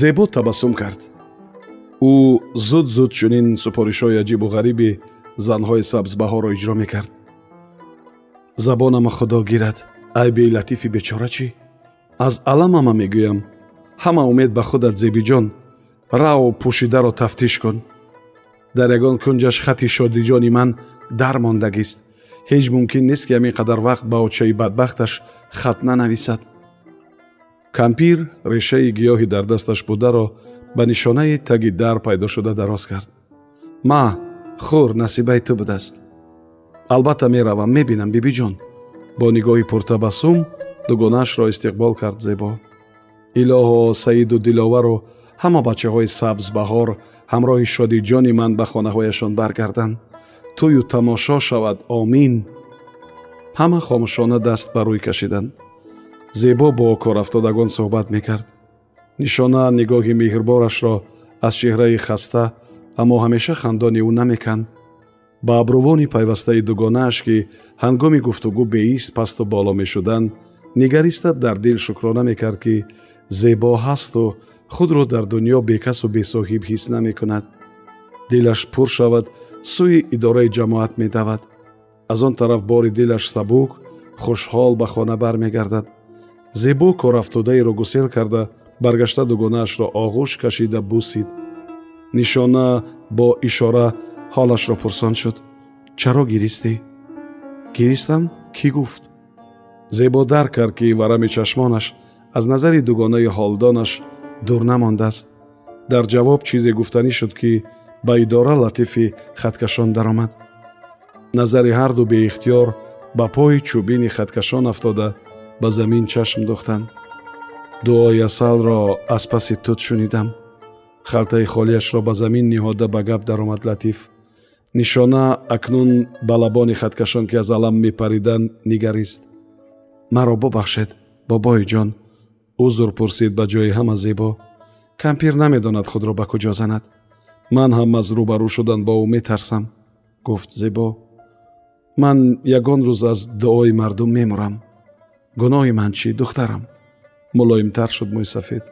зебо табассум кард. Ӯ зуд зуд чунин супоришҳои аҷибу ғариби занҳои сабзбаҳоро иҷро мекард. Забонама худо гирад. Ай белатифи бечора чӣ? Аз аламама мегӯям. Ҳама умед ба худат зебиҷон. Рав пӯшидаро тафтиш кун. Дар ягон кунҷаш хати шодиҷони ман дар мондагист ҳеҷ мумкин нест ки ҳамин қадар вақт ба очаи бадбахташ хат нанависад кампир решаи гиёҳи дар дасташ бударо ба нишонаи таги дар пайдо шуда дароз кард. Ма хур насибаи ту будааст. Албатта меравам мебинам бибиҷон бо нигоҳи пуртабассум дугонаашро истиқбол кард зебо. Илоҳо саиду диловару ҳама бачаҳои сабзбаҳор ҳамроҳи шодиҷони ман ба хонаҳояшон баргарданд. Тӯю тамошо шавад. Омин ҳама хомӯшона даст ба рӯй кашиданд зебо бо корафтодагон суҳбат мекард. Нишона нигоҳи меҳрбонашро аз чеҳраи хаста аммо ҳамеша хандони ӯ намеканд. Ба абрувони пайвастаи дугонааш ки ҳангоми гуфтугӯ беист пасту боло мешуданд нигариста дар дил шукрона мекард ки зебо ҳасту худро дар дуньё бекасу бесоҳиб ҳис намекунад. Дилаш пур шавад сӯи идораи ҷамоат медавад. Аз он тараф бори дилаш сабук хушҳол ба хона бармегардад зебо корафтодаеро гусел карда баргашта дугонаашро оғӯш кашида бусид. Нишона бо ишора ҳолашро пурсон шуд. Чаро гиристӣ? Гиристам? Кӣ гуфт? Зебо дарк кард ки варами чашмонаш аз назари дугонаи ҳолдонаш дур намондааст дар ҷавоб чизе гуфтанӣ шуд ки ба идора латифи хаткашон даромад. Назари ҳарду беихтиёр ба пои чӯбини хаткашон афтода ба замин чашм дохтанд дуои асалро аз паси тут шунидам. Халтаи холиашро ба замин ниҳода ба гап даромад латиф. Нишона акнун ба лабони хаткашон ки аз алам мепариданд нигарист. Маро бубахшед бобоиҷон узр пурсид ба ҷои ҳама зебо. Кампир намедонад худро ба куҷо занад. Ман ҳам аз рӯбарӯ шудан бо ӯ метарсам гуфт зебо. Ман ягон рӯз аз дуои мардум мемурам гуноҳи ман чӣ духтарам мулоимтар шуд мӯйсафед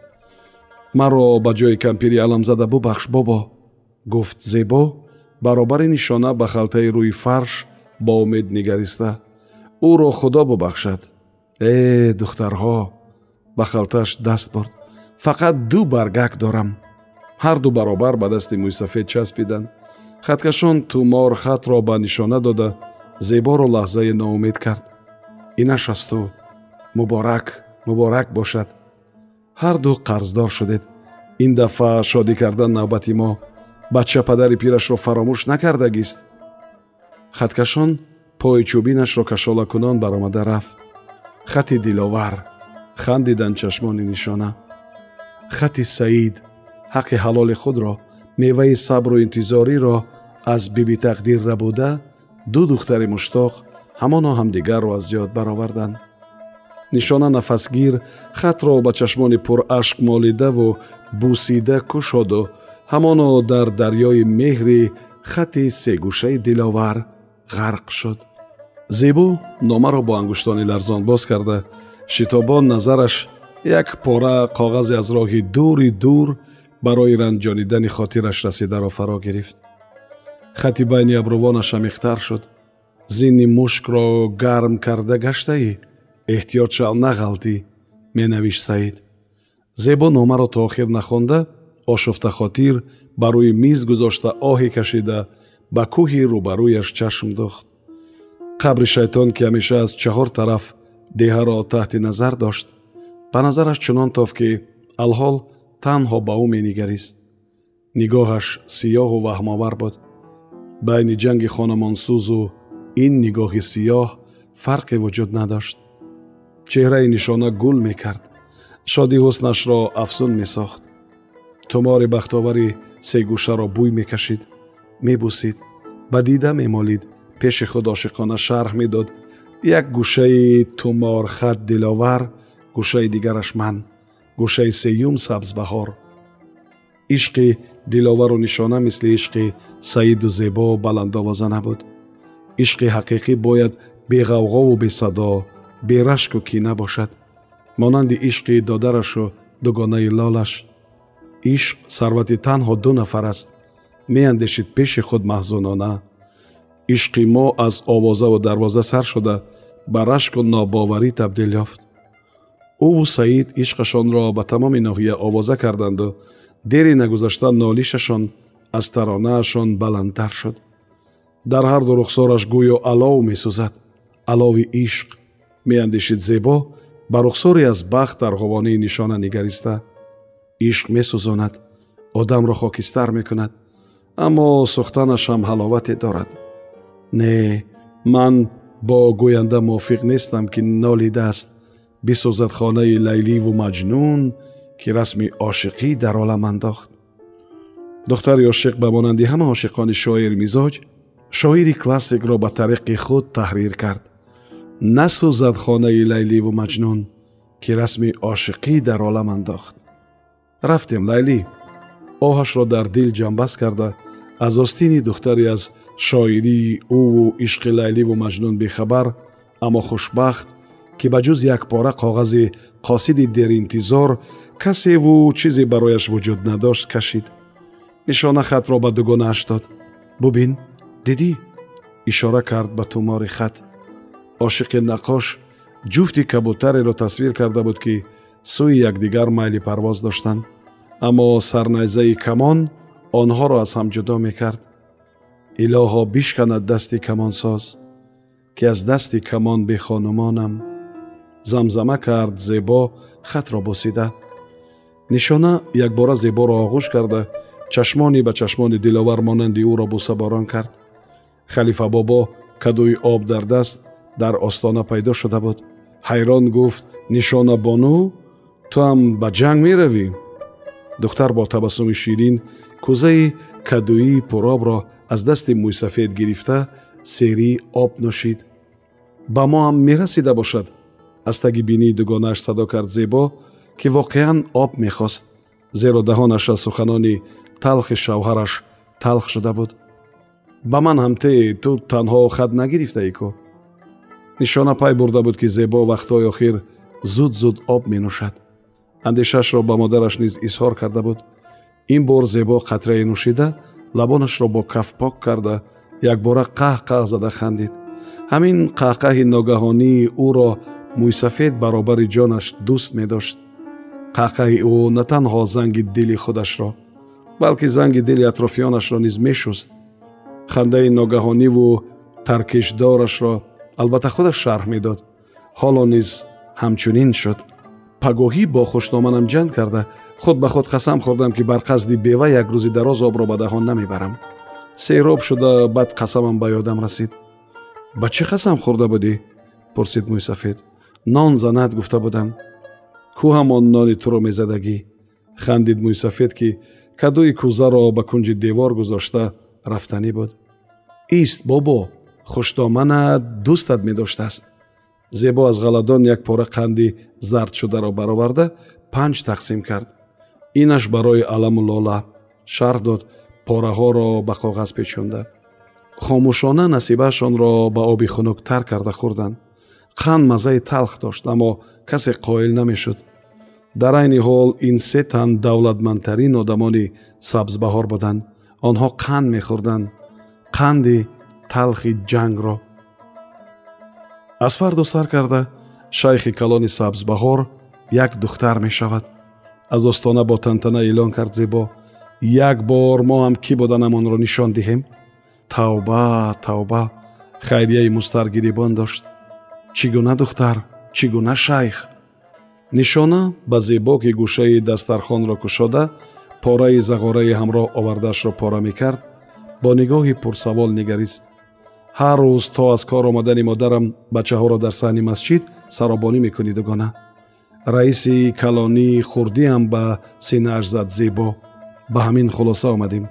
маро ба ҷои кампири аламзада бубахш бобо гуфт зебо баробари нишона ба халтаи рӯи фарш бо умед нигариста ӯро худо бубахшад э духтарҳо ба халтааш даст бурд фақат ду баргак дорам ҳарду баробар ба дасти мӯйсафед часпиданд хаткашон тумор хатро ба нишона дода зеборо лаҳзае ноумед кард инаш асту муборак муборак бошад. Ҳар ду қарздор шудед. Ин дафъа шодӣ кардан навбати мо бача падари пирашро фаромӯш накардагист хаткашон пои чӯбинашро кашолакунон баромада рафт. Хати диловар хандиданд чашмони нишона. Хати саид ҳаққи ҳалоли худро меваи сабру интизориро аз биби тақдир рабуда ду духтари муштоқ ҳамоно ҳамдигарро аз ёд бароварданд нишона нафасгир хатро ба чашмони пурашк молидаву бусида кушоду ҳамоно дар дарёи меҳри хати сегӯшаи диловар ғарқ шуд. Зебо номаро бо ангуштони ларзон боз карда. Шитобон назараш як пора коғазе аз роҳи дури дур барои ранҷонидани хотираш расидаро фаро гирифт. Хати байни абрувонаш амиқтар шуд. Зинни мушкро гарм карда гаштаӣ эҳтиёт шав нағалтӣ менавишт саид зебо номаро то охир нахонда ошуфтахотир ба рӯи миз гузошта оҳе кашида ба кӯҳи рӯбарӯяш чашм дохт қабри шайтон ки ҳамеша аз чаҳор тараф деҳаро таҳти назар дошт ба назараш чунон тофт ки алҳол танҳо ба ӯ менигарист нигоҳаш сиёҳу ваҳмовар буд байни ҷанги хонамонсӯзу ин нигоҳи сиёҳ фарқе вуҷуд надошт чеҳраи нишона гул мекард. Шодӣ ҳуснашро афзун месохт. Тумори бахтовари сегӯшаро бӯй мекашид мебусид. Ба дида мемолид. Пеши худ ошиқона шарҳ медод. Як гӯшаи туморхат диловар гӯшаи дигараш ман гӯшаи сеюм сабзбаҳор. Ишқи диловару нишона мисли ишқи саиду зебо баландовоза набуд. Ишқи ҳақиқӣ бояд беғавғову бесадо берашку кина бошад монанди ишқи додарашу дугонаи лолаш. Ишқ сарвати танҳо ду нафар аст. Меандешид пеши худ маҳзунона. Ишқи мо аз овозаву дарвоза сар шуда ба рашку нобоварӣ табдил ёфт. Ӯву саид ишқашонро ба тамоми ноҳия овоза карданду. Дери нагузашта нолишашон аз таронаашон баландтар шуд. Дар ҳарду рухсораш гӯё алов месӯзад. Алови ишқ меандешид зебо ба рухсоре аз бахт дар ғувонии нишона нигариста ишқ месӯзонад одамро хокистар мекунад аммо сухтанашам ҳаловате дорад не ман бо гӯянда мувофиқ нестам ки нолидааст бисозад хонаи лайливу маҷнун ки расми ошиқӣ дар олам андохт духтари ошиқ ба монанди ҳама ошиқони шоири мизоҷ шоири классикро ба тариқи худ таҳрир кард насӯзад хонаи лайливу маҷнун ки расми ошиқӣ дар олам андохт. Рафтем лайлӣ оҳашро дар дил ҷамбас карда аз остини духтаре аз шоирии ӯву ишқи лайливу маҷнун бехабар аммо хушбахт ки ба ҷуз як пора коғази қосиди деринтизор касеву чизе барояш вуҷуд надошт кашид. Нишона хатро ба дугонааш дод бубин дидӣ ишора кард ба тумори хат ошиқи нақош ҷуфти кабутареро тасвир карда буд ки сӯи якдигар майли парвоз доштанд. Аммо сарнайзаи камон онҳоро аз ҳам ҷудо мекард. Илоҳо бишканад дасти камонсоз ки аз дасти камон бехонумонам. Замзама кард зебо хатро бусида нишона якбора зеборо оғӯш карда чашмони ба чашмони диловар монанди ӯро бусаборон кард. Халифа бобо кадӯи об дар даст дар остона пайдо шуда буд. Ҳайрон гуфт нишона бону туам ба ҷанг меравӣ духтар бо табассуми ширин кӯзаи кадӯии пуробро аз дасти мӯйсафед гирифта серӣ об нӯшид ба мо ҳам мерасида бошад аз таги бинии дугонааш садо кард зебо ки воқеан об мехост. Зеро даҳонаш аз суханони талхи шавҳараш талх шуда буд. Ба ман ҳам те ту танҳо хат нагирифтаӣ ку нишона пай бурда буд ки зебо вақтҳои охир зуд зуд об менӯшад. Андешаашро ба модараш низ изҳор карда буд. Ин бор зебо қатрае нӯшида лабонашро бо каф пок карда якбора қаҳ-қаҳ зада хандид. Ҳамин қаҳқаҳи ногаҳонии ӯро мӯйсафед баробари ҷонаш дӯст медошт. Қаҳқаҳи ӯ на танҳо занги дили худашро балки занги дили атрофиёнашро низ мешуст хандаи ногаҳониву таркишдорашро албатта худаш шарҳ медод. Ҳоло низ ҳамчунин шуд. Пагоҳӣ бо хушноманам ҷанг карда худ ба худ қасам хӯрдам ки бар қасди бева як рӯзи дароз обро ба даҳон намебарам. Сероб шуда баъд қасамам ба ёдам расид. Ба чӣ қасам хӯрда будӣ? пурсид мӯйсафед. Нон занад гуфта будам. Кӯ ҳамон нони туро мезадагӣ? хандид мӯйсафед ки кадӯи кӯзаро ба кунҷи девор гузошта рафтанӣ буд. Ист бобо хушдоманат дӯстат медоштааст. Зебо аз ғаладон як пора қанди зардшударо бароварда панҷ тақсим кард. Инаш барои аламу лола шарҳ дод пораҳоро ба коғаз печонда. Хомӯшона насибаашонро ба оби хунуктар карда хӯрданд қанд маззаи талх дошт аммо касе қоил намешуд. Дар айни ҳол ин се тан давлатмандтарин одамони сабзбаҳор буданд. Онҳо қанд мехӯрданд қанди талхи ҷангро. Аз фарду сар карда шайхи калони сабзбаҳор як духтар мешавад. Аз остона бо тантана эълон кард зебо як бор мо ҳам кӣ буданамонро нишон диҳем? Тавба тавба хайрияи мустар гирибон дошт. Чӣ гуна духтар чӣ гуна шайх? Нишона ба зебо ки гӯшаи дастархонро кушода пораи зағораи ҳамроҳ овардаашро пора мекард. Бо нигоҳи пурсавол нигарист ҳар рӯз то аз кор омадани модарам бачаҳоро дар саҳни масҷид саробонӣ мекунӣ дугона. раиси калонӣ хурдиам ба синааш зад зебо. ба ҳамин хулоса омадем.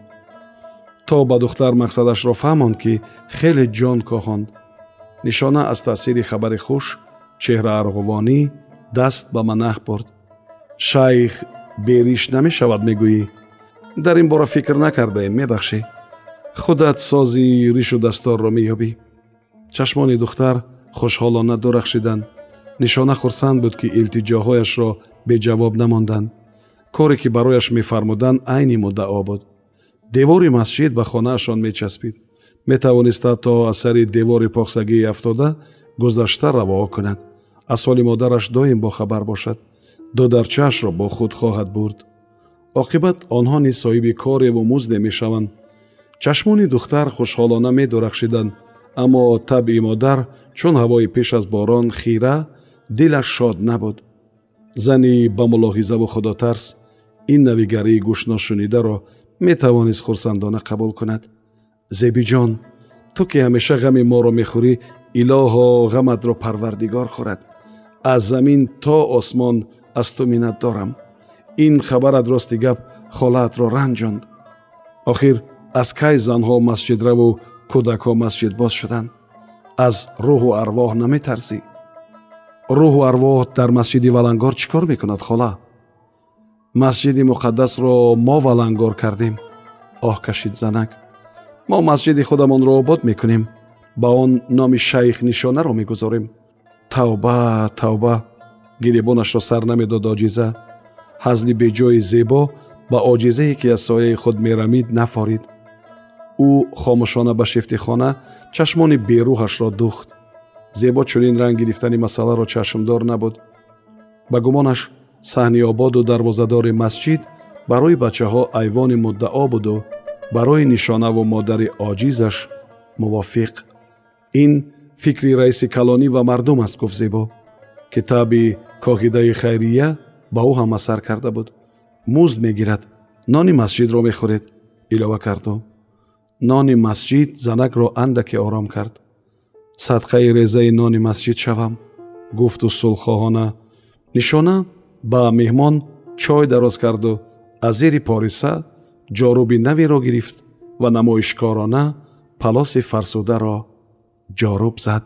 то ба духтар мақсадашро фаҳмонд ки хеле ҷон коҳонд нишона аз таъсири хабари хуш чеҳра арғувонӣ даст ба манаҳ бурд. шайх бериш намешавад мегӯӣ. дар ин бора фикр накардаем мебахшӣ худат сози ришу дасторро меёбӣ. Чашмони духтар хушҳолона дурахшиданд нишона хурсанд буд ки илтиҷоҳояшро беҷавоб намонданд. Коре ки барояш мефармуданд айни муддао буд. Девори масҷид ба хонаашон мечаспид. Метавониста то асари девори похсагии афтода гузашта равоо кунад. Аз ҳоли модараш доим бохабар бошад. Додарчаашро бо худ хоҳад бурд. Оқибат онҳо низ соҳиби кореву музде мешаванд чашмони духтар хушҳолона медурахшиданд аммо табъи модар чун ҳавои пеш аз борон хира дилаш шод набуд. Зани ба мулоҳизаву худотарс ин навигарии гӯшношунидаро метавонист хурсандона қабул кунад. Зебиҷон ту ки ҳамеша ғами моро мехӯрӣ илоҳо ғаматро парвардигор хӯрад. Аз замин то осмон аз ту миннат дорам. Ин хабарат рости гап холаатро ранҷонд. Охир аз кай занҳо масҷидраву кӯдакҳо масҷидбоз шуданд? аз рӯҳу арвоҳ наметарзӣ? рӯҳу арвоҳ дар масҷиди валангор чӣ кор мекунад хола? масҷиди муқаддасро мо валангор кардем? оҳ кашид занак. мо масҷиди худамонро обод мекунем. ба он номи шайх нишонаро мегузорем. тавба тавба. гиребонашро сар намедод оҷиза ҳазли беҷои зебо ба оҷизае ки аз сояи худ мерамид нафорид ӯ хомӯшона ба шифти хона чашмони берӯҳашро духт. Зебо чунин ранг гирифтани масъаларо чашмдор набуд. Ба гумонаш саҳни ободу дарвозадори масҷид барои бачаҳо айвони муддао буду барои нишонаву модари оҷизаш мувофиқ. Ин фикри раиси калонӣ ва мардум аст гуфт зебо. Китаби коҳидаи хайрия ба ӯ ҳам асар карда буд. Музд мегирад нони масҷидро мехӯред илова карду нони масҷид занакро андаке ором кард. Садқаи резаи нони масҷид шавам гуфту сулхоҳона. Нишона ба меҳмон чой дароз карду. Аз зери пориса ҷоруби наверо гирифт ва намоишкорона палоси фарсударо ҷоруб зад